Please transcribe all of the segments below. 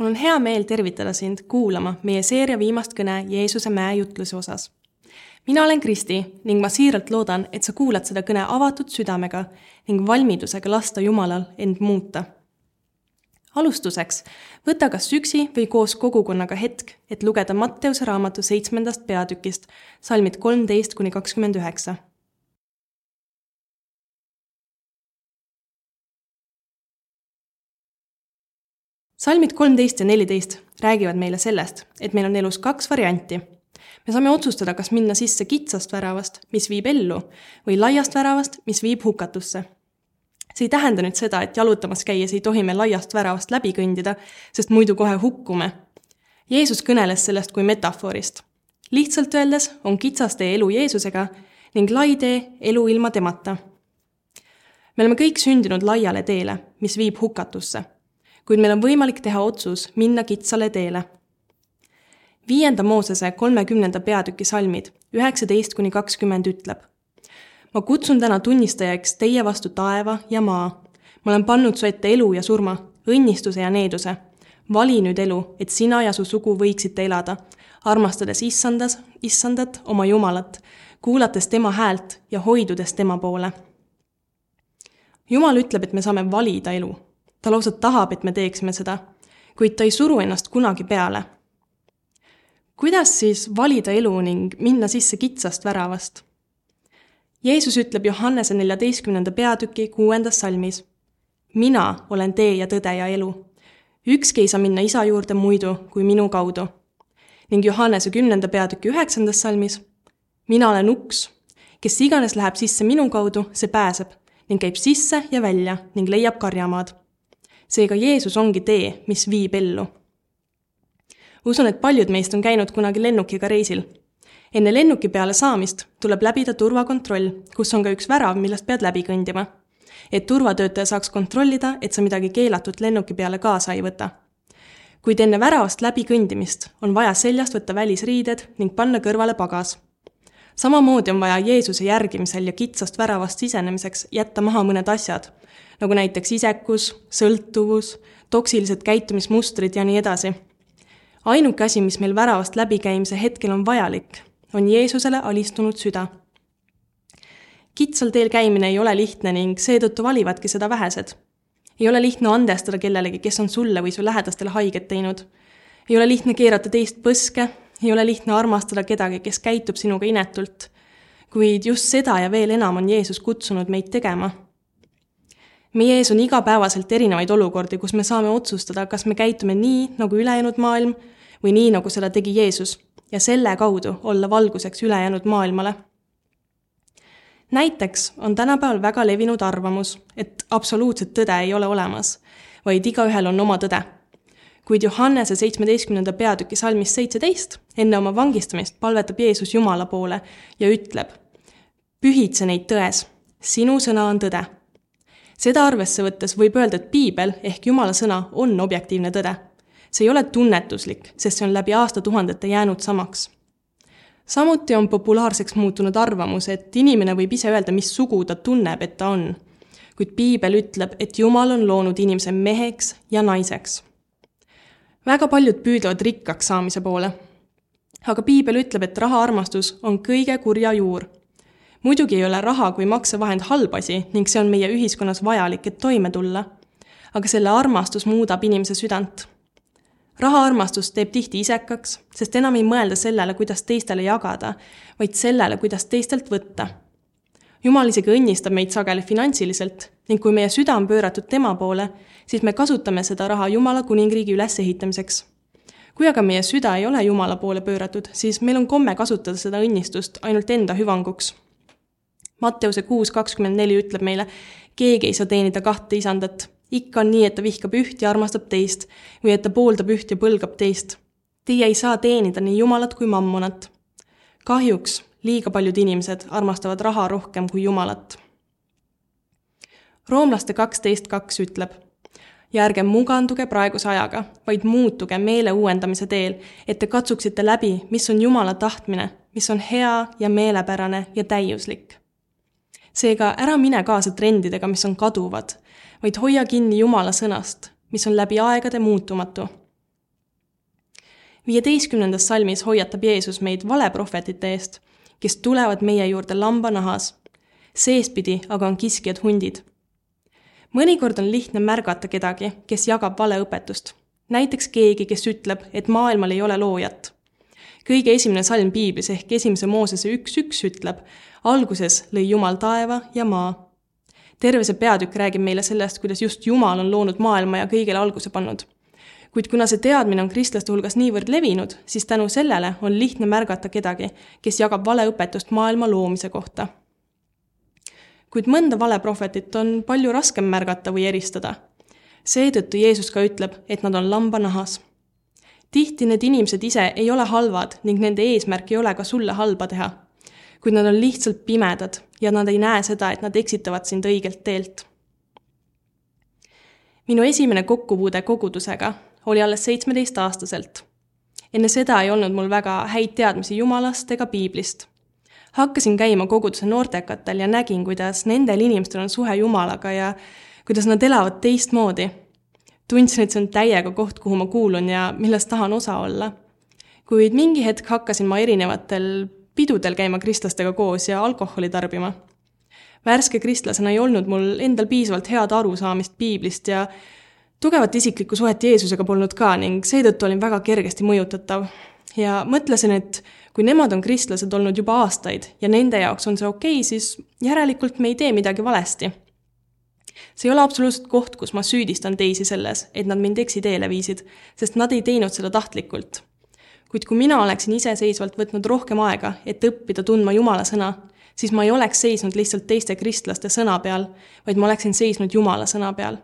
mul on hea meel tervitada sind kuulama meie seeria viimast kõne Jeesuse mäejutluse osas. mina olen Kristi ning ma siiralt loodan, et sa kuulad seda kõne avatud südamega ning valmidusega lasta Jumalal end muuta. alustuseks, võta kas üksi või koos kogukonnaga hetk, et lugeda Matteuse raamatu seitsmendast peatükist salmid kolmteist kuni kakskümmend üheksa salmid kolmteist ja neliteist räägivad meile sellest, et meil on elus kaks varianti. me saame otsustada, kas minna sisse kitsast väravast, mis viib ellu, või laiast väravast, mis viib hukatusse. see ei tähenda nüüd seda, et jalutamas käies ei tohi me laiast väravast läbi kõndida, sest muidu kohe hukkume. Jeesus kõneles sellest kui metafoorist. lihtsalt öeldes on kitsas tee elu Jeesusega ning lai tee elu ilma temata. me oleme kõik sündinud laiale teele, mis viib hukatusse kuid meil on võimalik teha otsus minna kitsale teele. viienda Moosese kolmekümnenda peatüki salmid üheksateist kuni kakskümmend ütleb. ma kutsun täna tunnistajaks teie vastu taeva ja maa. ma olen pannud su ette elu ja surma, õnnistuse ja needuse. vali nüüd elu, et sina ja su sugu võiksite elada, armastades issandas, issandat, oma Jumalat, kuulates tema häält ja hoidudes tema poole. Jumal ütleb, et me saame valida elu ta lausa tahab, et me teeksime seda, kuid ta ei suru ennast kunagi peale. kuidas siis valida elu ning minna sisse kitsast väravast? Jeesus ütleb Johannese neljateistkümnenda peatüki kuuendas salmis. mina olen tee ja tõde ja elu. ükski ei saa minna isa juurde muidu kui minu kaudu. ning Johannese kümnenda peatüki üheksandas salmis. mina olen uks, kes iganes läheb sisse minu kaudu, see pääseb ning käib sisse ja välja ning leiab karjamaad seega Jeesus ongi tee, mis viib ellu. usun, et paljud meist on käinud kunagi lennukiga reisil. enne lennuki peale saamist tuleb läbida turvakontroll, kus on ka üks värav, millest pead läbi kõndima. et turvatöötaja saaks kontrollida, et sa midagi keelatut lennuki peale kaasa ei võta kuid enne väravast läbi kõndimist on vaja seljast võtta välisriided ning panna kõrvale pagas. Samamoodi on vaja Jeesuse järgimisel ja kitsast väravast sisenemiseks jätta maha mõned asjad, nagu näiteks isekus, sõltuvus, toksilised käitumismustrid ja nii edasi. ainuke asi, mis meil väravast läbikäimise hetkel on vajalik, on Jeesusele alistunud süda. kitsal teel käimine ei ole lihtne ning seetõttu valivadki seda vähesed. ei ole lihtne andestada kellelegi, kes on sulle või su lähedastele haiget teinud. ei ole lihtne keerata teist põske, ei ole lihtne armastada kedagi, kes käitub sinuga inetult. kuid just seda ja veel enam on Jeesus kutsunud meid tegema meie ees on igapäevaselt erinevaid olukordi, kus me saame otsustada, kas me käitume nii, nagu ülejäänud maailm või nii, nagu seda tegi Jeesus ja selle kaudu olla valguseks ülejäänud maailmale. näiteks on tänapäeval väga levinud arvamus, et absoluutset tõde ei ole olemas, vaid igaühel on oma tõde. Kuid Johannese seitsmeteistkümnenda peatüki salmis seitseteist, enne oma vangistamist, palvetab Jeesus Jumala poole ja ütleb, pühitse neid tões, sinu sõna on tõde seda arvesse võttes võib öelda, et piibel ehk Jumala sõna on objektiivne tõde. see ei ole tunnetuslik, sest see on läbi aastatuhandete jäänud samaks. samuti on populaarseks muutunud arvamus, et inimene võib ise öelda, mis sugu ta tunneb, et ta on. kuid piibel ütleb, et Jumal on loonud inimese meheks ja naiseks. Väga paljud püüdlevad rikkaks saamise poole. aga piibel ütleb, et rahaarmastus on kõige kurja juur muidugi ei ole raha kui maksevahend halb asi ning see on meie ühiskonnas vajalik, et toime tulla. aga selle armastus muudab inimese südant. rahaarmastus teeb tihti isekaks, sest enam ei mõelda sellele, kuidas teistele jagada, vaid sellele, kuidas teistelt võtta. jumal isegi õnnistab meid sageli finantsiliselt ning kui meie süda on pööratud tema poole, siis me kasutame seda raha Jumala kuningriigi ülesehitamiseks kui aga meie süda ei ole Jumala poole pööratud, siis meil on komme kasutada seda õnnistust ainult enda hüvanguks Matteuse kuus kakskümmend neli ütleb meile, keegi ei saa teenida kahte isandat. ikka on nii, et ta vihkab üht ja armastab teist või et ta pooldab üht ja põlgab teist. Teie ei saa teenida nii Jumalat kui mammonat. kahjuks liiga paljud inimesed armastavad raha rohkem kui Jumalat. roomlaste kaksteist kaks ütleb ja ärge muganduge praeguse ajaga, vaid muutuge meele uuendamise teel, et te katsuksite läbi, mis on Jumala tahtmine, mis on hea ja meelepärane ja täiuslik seega ära mine kaasa trendidega, mis on kaduvad, vaid hoia kinni Jumala sõnast, mis on läbi aegade muutumatu. viieteistkümnendas salmis hoiatab Jeesus meid valeprohvetite eest, kes tulevad meie juurde lambanahas. seestpidi aga on kiskjad hundid. Mõnikord on lihtne märgata kedagi, kes jagab valeõpetust. näiteks keegi, kes ütleb, et maailmal ei ole loojat. kõige esimene salm piiblis ehk esimese Moosese üks üks ütleb, alguses lõi Jumal taeva ja maa terve see peatükk räägib meile sellest, kuidas just Jumal on loonud maailma ja kõigele alguse pannud kuid kuna see teadmine on kristlaste hulgas niivõrd levinud, siis tänu sellele on lihtne märgata kedagi, kes jagab valeõpetust maailma loomise kohta. Kuid mõnda valeprohvetit on palju raskem märgata või eristada. seetõttu Jeesus ka ütleb, et nad on lambanahas. tihti need inimesed ise ei ole halvad ning nende eesmärk ei ole ka sulle halba teha. kuid nad on lihtsalt pimedad ja nad ei näe seda, et nad eksitavad sind õigelt teelt minu esimene kokkupuude kogudusega oli alles seitsmeteistaastaselt. enne seda ei olnud mul väga häid teadmisi Jumalast ega piiblist. Hakkasin käima koguduse noortekatel ja nägin, kuidas nendel inimestel on suhe Jumalaga ja kuidas nad elavad teistmoodi. tundsin, et see on täiega koht, kuhu ma kuulun ja millest tahan osa olla. kuid mingi hetk hakkasin ma erinevatel pidudel käima kristlastega koos ja alkoholi tarbima värske kristlasena ei olnud mul endal piisavalt head arusaamist piiblist ja tugevat isiklikku suhet Jeesusega polnud ka ning seetõttu olin väga kergesti mõjutatav. Ja mõtlesin, et kui nemad on kristlased olnud juba aastaid ja nende jaoks on see okei okay,, siis järelikult me ei tee midagi valesti. see ei ole absoluutselt koht, kus ma süüdistan teisi selles, et nad mind eksiteele viisid, sest nad ei teinud seda tahtlikult. kuid kui mina oleksin iseseisvalt võtnud rohkem aega, et õppida tundma Jumala sõna, siis ma ei oleks seisnud lihtsalt teiste kristlaste sõna peal, vaid ma oleksin seisnud Jumala sõna peal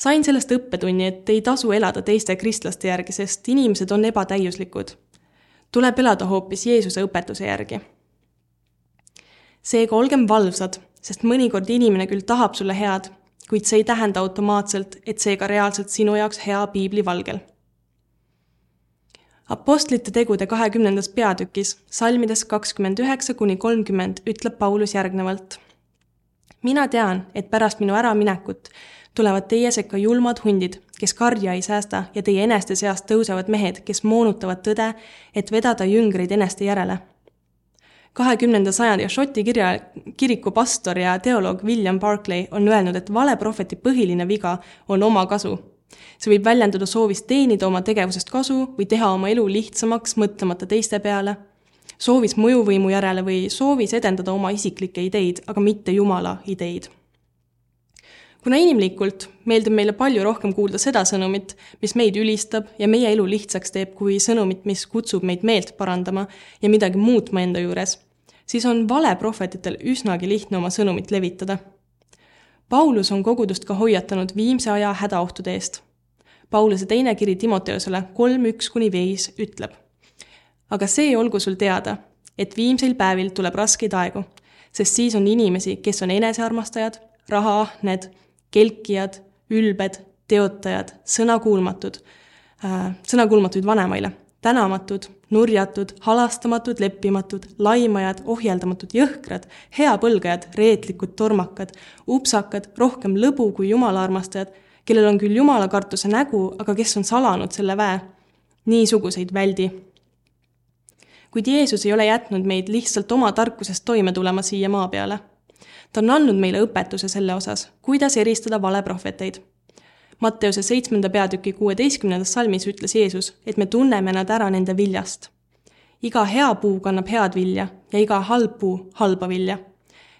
sain sellest õppetunni, et ei tasu elada teiste kristlaste järgi, sest inimesed on ebatäiuslikud. tuleb elada hoopis Jeesuse õpetuse järgi. seega olgem valvsad, sest mõnikord inimene küll tahab sulle head, kuid see ei tähenda automaatselt, et see ka reaalselt sinu jaoks hea piibli valgel. Apostlite tegude kahekümnendas peatükis, salmides kakskümmend üheksa kuni kolmkümmend, ütleb Paulus järgnevalt. mina tean, et pärast minu äraminekut tulevad teie sekka julmad hundid, kes karja ei säästa ja teie eneste seast tõusevad mehed, kes moonutavad tõde, et vedada jüngreid eneste järele. kahekümnenda sajandi Šoti kirja, kiriku pastor ja teoloog William Barclay on öelnud, et valeprohveti põhiline viga on omakasu. see võib väljenduda soovis teenida oma tegevusest kasu või teha oma elu lihtsamaks, mõtlemata teiste peale, soovis mõjuvõimu järele või soovis edendada oma isiklikke ideid, aga mitte Jumala ideid kuna inimlikult meeldib meile palju rohkem kuulda seda sõnumit, mis meid ülistab ja meie elu lihtsaks teeb, kui sõnumit, mis kutsub meid meelt parandama ja midagi muutma enda juures, siis on valeprohvetitel üsnagi lihtne oma sõnumit levitada. Paulus on kogudust ka hoiatanud viimse aja hädaohtude eest. Pauluse teine kiri Timoteusele kolm üks kuni viis ütleb. aga see olgu sul teada, et viimseil päevil tuleb raskeid aegu, sest siis on inimesi, kes on enesearmastajad, rahaahned kelkijad, ülbed, teotajad, sõnakuulmatud äh,, sõnakuulmatuid vanemaile, tänamatud, nurjatud, halastamatud, leppimatud, laimajad, ohjeldamatud, jõhkrad, heapõlgajad, reetlikud, tormakad, upsakad, rohkem lõbu kui jumala armastajad, kellel on küll jumalakartuse nägu, aga kes on salanud selle väe. niisuguseid väldi. kuid Jeesus ei ole jätnud meid lihtsalt oma tarkusest toime tulema siia maa peale ta on andnud meile õpetuse selle osas, kuidas eristada valeprohveteid. Matteuse seitsmenda peatüki kuueteistkümnendas salmis ütles Jeesus, et me tunneme nad ära nende viljast. iga hea puu kannab head vilja ja iga halb puu halba vilja.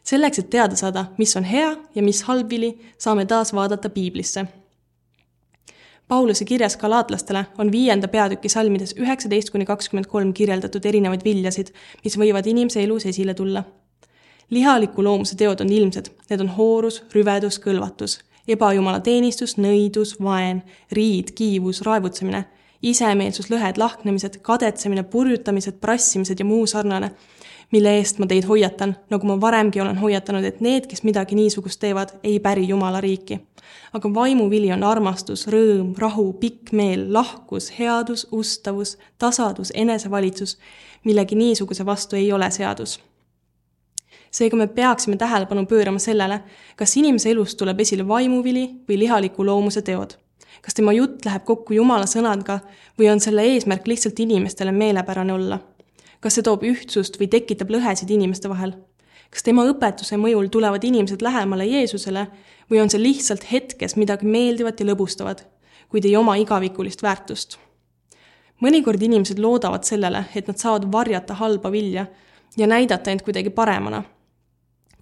selleks, et teada saada, mis on hea ja mis halb vili, saame taas vaadata piiblisse Pauluse kirjas galaatlastele on viienda peatüki salmides üheksateist kuni kakskümmend kolm kirjeldatud erinevaid viljasid, mis võivad inimese elus esile tulla lihaliku loomuse teod on ilmsed, need on hoorus, rüvedus, kõlvatus, ebajumala teenistus, nõidus, vaen, riid, kiivus, raevutsemine, isemeelsus, lõhed, lahknemised, kadetsemine, purjutamised, prassimised ja muu sarnane, mille eest ma teid hoiatan, nagu ma varemgi olen hoiatanud, et need, kes midagi niisugust teevad, ei päri Jumala riiki. aga vaimuvili on armastus, rõõm, rahu, pikk meel, lahkus, headus, ustavus, tasadus, enesevalitsus, millegi niisuguse vastu ei ole seadus seega me peaksime tähelepanu pöörama sellele, kas inimese elust tuleb esile vaimuvili või lihaliku loomuse teod. kas tema jutt läheb kokku Jumala sõnadega või on selle eesmärk lihtsalt inimestele meelepärane olla? kas see toob ühtsust või tekitab lõhesid inimeste vahel? kas tema õpetuse mõjul tulevad inimesed lähemale Jeesusele või on see lihtsalt hetkes midagi meeldivat ja lõbustavat, kuid ei oma igavikulist väärtust? mõnikord inimesed loodavad sellele, et nad saavad varjata halba vilja ja näidata end kuidagi paremana.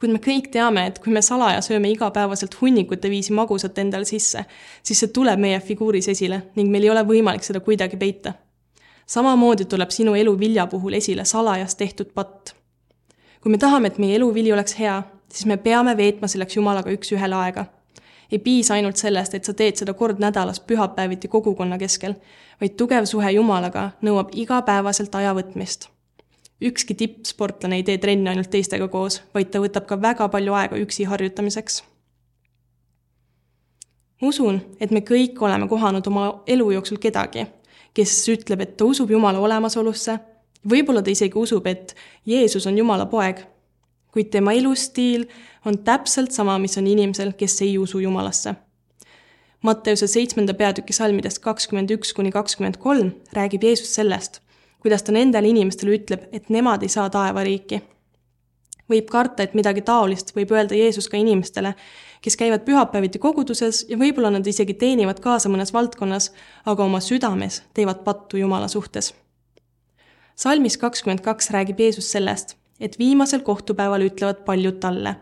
Kuid me kõik teame, et kui me salaja sööme igapäevaselt hunnikute viisi magusat endale sisse, siis see tuleb meie figuuris esile ning meil ei ole võimalik seda kuidagi peita. samamoodi tuleb sinu elu vilja puhul esile salajas tehtud patt kui me tahame, et meie eluvili oleks hea, siis me peame veetma selleks Jumalaga üks-ühele aega. ei piisa ainult sellest, et sa teed seda kord nädalas pühapäeviti kogukonna keskel, vaid tugev suhe Jumalaga nõuab igapäevaselt aja võtmist. Ükski tippsportlane ei tee trenni ainult teistega koos, vaid ta võtab ka väga palju aega üksi harjutamiseks. usun, et me kõik oleme kohanud oma elu jooksul kedagi, kes ütleb, et ta usub Jumala olemasolusse võib-olla ta isegi usub, et Jeesus on Jumala poeg, kuid tema elustiil on täpselt sama, mis on inimesel, kes ei usu Jumalasse. Matteuse seitsmenda peatüki salmidest kakskümmend üks kuni kakskümmend kolm räägib Jeesus sellest, kuidas ta nendele inimestele ütleb, et nemad ei saa taevariiki. võib karta, et midagi taolist võib öelda Jeesus ka inimestele, kes käivad pühapäeviti koguduses ja võib-olla nad isegi teenivad kaasa mõnes valdkonnas, aga oma südames teevad pattu Jumala suhtes salmis kakskümmend kaks räägib Jeesus sellest, et viimasel kohtupäeval ütlevad paljud talle,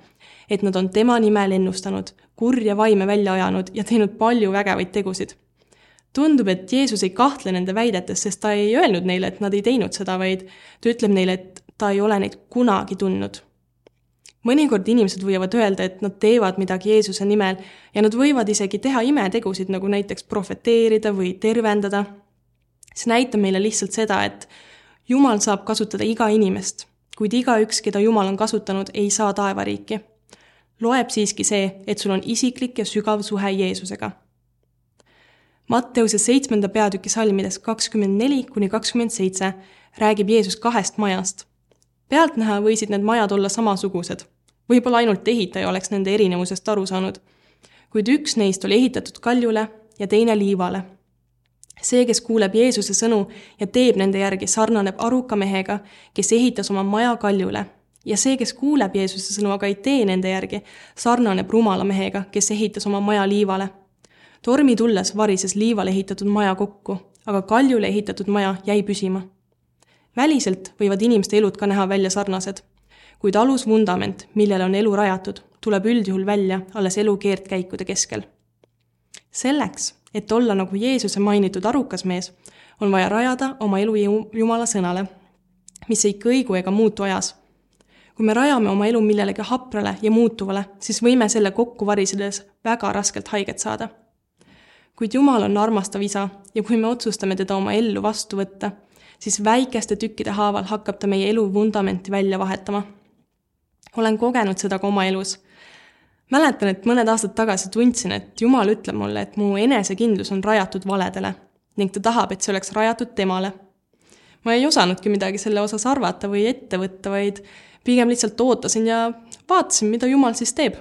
et nad on tema nimel ennustanud, kurja vaime välja ajanud ja teinud palju vägevaid tegusid. Tundub, et Jeesus ei kahtle nende väidetes, sest ta ei öelnud neile, et nad ei teinud seda, vaid ta ütleb neile, et ta ei ole neid kunagi tundnud. mõnikord inimesed võivad öelda, et nad teevad midagi Jeesuse nimel ja nad võivad isegi teha imetegusid, nagu näiteks profeteerida või tervendada. see näitab meile lihtsalt seda, et jumal saab kasutada iga inimest, kuid igaüks, keda Jumal on kasutanud, ei saa taevariiki. loeb siiski see, et sul on isiklik ja sügav suhe Jeesusega. Matteuse seitsmenda peatüki salmides kakskümmend neli kuni kakskümmend seitse räägib Jeesus kahest majast. pealtnäha võisid need majad olla samasugused. võib-olla ainult ehitaja oleks nende erinevusest aru saanud. kuid üks neist oli ehitatud kaljule ja teine liivale see, kes kuuleb Jeesuse sõnu ja teeb nende järgi, sarnaneb aruka mehega, kes ehitas oma maja kaljule. ja see, kes kuuleb Jeesuse sõnu, aga ei tee nende järgi, sarnaneb rumala mehega, kes ehitas oma maja liivale. Tormi tulles varises liivale ehitatud maja kokku, aga kaljule ehitatud maja jäi püsima. väliselt võivad inimeste elud ka näha välja sarnased, kuid alusvundament, millele on elu rajatud, tuleb üldjuhul välja alles elu keerdkäikude keskel. selleks, et olla nagu Jeesuse mainitud arukas mees, on vaja rajada oma elu Jumala sõnale, mis ei kõigu ega muutu ajas. kui me rajame oma elu millelegi haprale ja muutuvale, siis võime selle kokku varisedes väga raskelt haiget saada. Kuid Jumal on armastav isa ja kui me otsustame teda oma ellu vastu võtta, siis väikeste tükkide haaval hakkab ta meie elu vundamenti välja vahetama. olen kogenud seda ka oma elus mäletan, et mõned aastad tagasi tundsin, et Jumal ütleb mulle, et mu enesekindlus on rajatud valedele ning ta tahab, et see oleks rajatud temale. ma ei osanudki midagi selle osas arvata või ette võtta, vaid pigem lihtsalt ootasin ja vaatasin, mida Jumal siis teeb.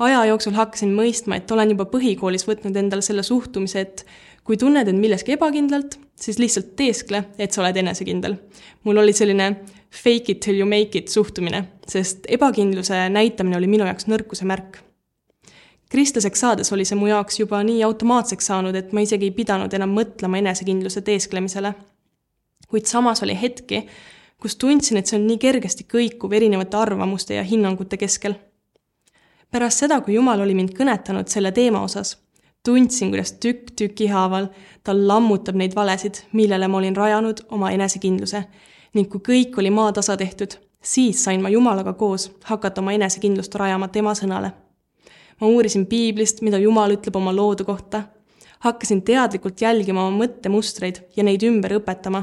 Aja jooksul hakkasin mõistma, et olen juba põhikoolis võtnud endale selle suhtumise, et kui tunned end milleski ebakindlalt, siis lihtsalt teeskle, et sa oled enesekindel. mul oli selline fake it till you make it suhtumine, sest ebakindluse näitamine oli minu jaoks nõrkuse märk. kristlaseks saades oli see mu jaoks juba nii automaatseks saanud, et ma isegi ei pidanud enam mõtlema enesekindluse teesklemisele. kuid samas oli hetki, kus tundsin, et see on nii kergesti kõikuv erinevate arvamuste ja hinnangute keskel. Pärast seda, kui Jumal oli mind kõnetanud selle teema osas, tundsin, kuidas tükk tüki haaval ta lammutab neid valesid, millele ma olin rajanud oma enesekindluse ning kui kõik oli maatasa tehtud, siis sain ma Jumalaga koos hakata oma enesekindlust rajama tema sõnale. ma uurisin piiblist, mida Jumal ütleb oma loodu kohta, hakkasin teadlikult jälgima oma mõttemustreid ja neid ümber õpetama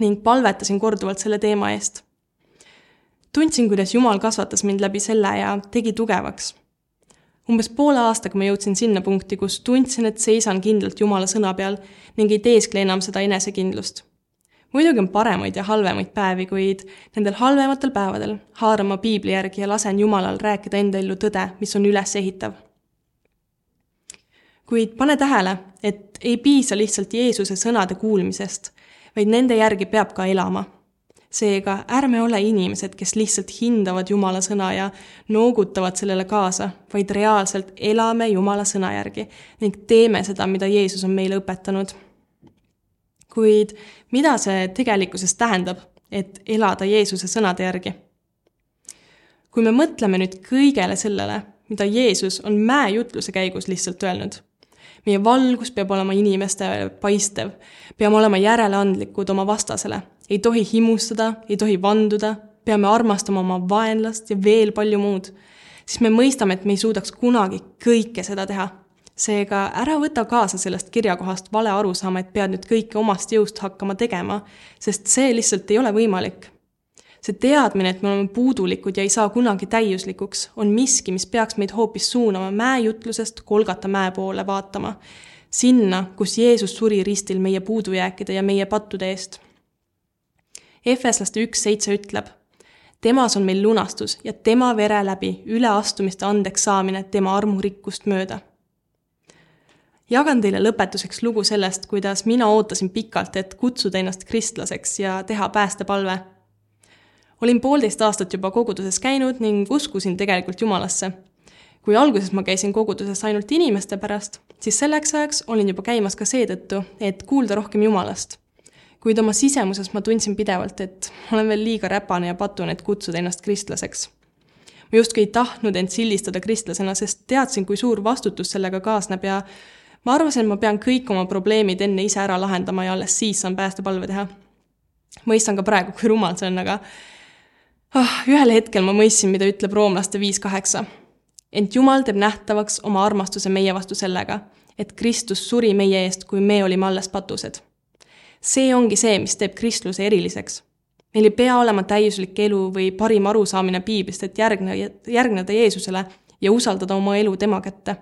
ning palvetasin korduvalt selle teema eest. Tundsin, kuidas Jumal kasvatas mind läbi selle ja tegi tugevaks. umbes poole aastaga ma jõudsin sinna punkti, kus tundsin, et seisan kindlalt Jumala sõna peal ning ei teeskle enam seda enesekindlust muidugi on paremaid ja halvemaid päevi, kuid nendel halvematel päevadel haaran ma piibli järgi ja lasen Jumalal rääkida enda ellu tõde, mis on ülesehitav. kuid pane tähele, et ei piisa lihtsalt Jeesuse sõnade kuulmisest, vaid nende järgi peab ka elama. Seega ärme ole inimesed, kes lihtsalt hindavad Jumala sõna ja noogutavad sellele kaasa, vaid reaalselt elame Jumala sõna järgi ning teeme seda, mida Jeesus on meile õpetanud. kuid mida see tegelikkuses tähendab, et elada Jeesuse sõnade järgi? kui me mõtleme nüüd kõigele sellele, mida Jeesus on mäejutluse käigus lihtsalt öelnud meie valgus peab olema inimestele paistev, peame olema järeleandlikud oma vastasele, ei tohi himustada, ei tohi vanduda, peame armastama oma vaenlast ja veel palju muud, siis me mõistame, et me ei suudaks kunagi kõike seda teha. seega ära võta kaasa sellest kirjakohast vale arusaama, et pead nüüd kõike omast jõust hakkama tegema, sest see lihtsalt ei ole võimalik see teadmine, et me oleme puudulikud ja ei saa kunagi täiuslikuks, on miski, mis peaks meid hoopis suunama mäejutlusest Kolgata mäe poole vaatama. sinna, kus Jeesus suri ristil meie puudujääkide ja meie pattude eest. Efeslaste üks seitse ütleb, temas on meil lunastus ja tema vere läbi üleastumiste andeks saamine tema armurikkust mööda jagan teile lõpetuseks lugu sellest, kuidas mina ootasin pikalt, et kutsuda ennast kristlaseks ja teha päästepalve olin poolteist aastat juba koguduses käinud ning uskusin tegelikult Jumalasse. kui alguses ma käisin koguduses ainult inimeste pärast, siis selleks ajaks olin juba käimas ka seetõttu, et kuulda rohkem Jumalast. Kuid oma sisemuses ma tundsin pidevalt, et olen veel liiga räpane ja patune, et kutsuda ennast kristlaseks. ma justkui ei tahtnud end sildistada kristlasena, sest teadsin, kui suur vastutus sellega kaasneb ja ma arvasin, et ma pean kõik oma probleemid enne ise ära lahendama ja alles siis saan päästepalve teha. mõistan ka praegu, kui rumal see on, aga oh, ühel hetkel ma mõistsin, mida ütleb roomlaste viis kaheksa. ent Jumal teeb nähtavaks oma armastuse meie vastu sellega, et Kristus suri meie eest, kui me olime alles patused. See ongi see, mis teeb kristluse eriliseks. meil ei pea olema täiuslik elu või parim arusaamine piiblist, et järgne, järgneda Jeesusele ja usaldada oma elu tema kätte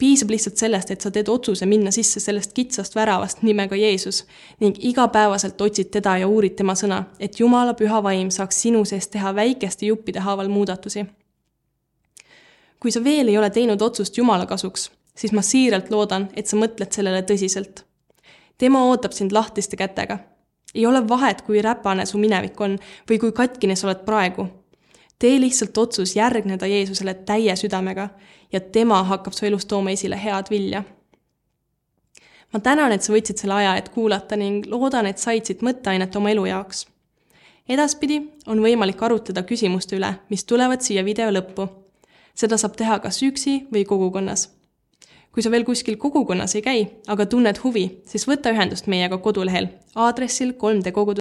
piisab lihtsalt sellest, et sa teed otsuse minna sisse sellest kitsast väravast nimega Jeesus ning igapäevaselt otsid teda ja uurid tema sõna, et Jumala püha vaim saaks sinu sees teha väikeste juppide haaval muudatusi. kui sa veel ei ole teinud otsust Jumala kasuks, siis ma siiralt loodan, et sa mõtled sellele tõsiselt. Tema ootab sind lahtiste kätega. ei ole vahet, kui räpane su minevik on või kui katkine sa oled praegu tee lihtsalt otsus järgneda Jeesusele täie südamega ja tema hakkab su elus tooma esile head vilja. ma tänan, et sa võtsid selle aja, et kuulata ning loodan, et said siit mõtteainet oma elu jaoks. edaspidi on võimalik arutleda küsimuste üle, mis tulevad siia video lõppu. seda saab teha kas üksi või kogukonnas. Kui sa veel kuskil kogukonnas ei käi, aga tunned huvi, siis võta ühendust meiega kodulehel. Aadressil 3dkogudus.ee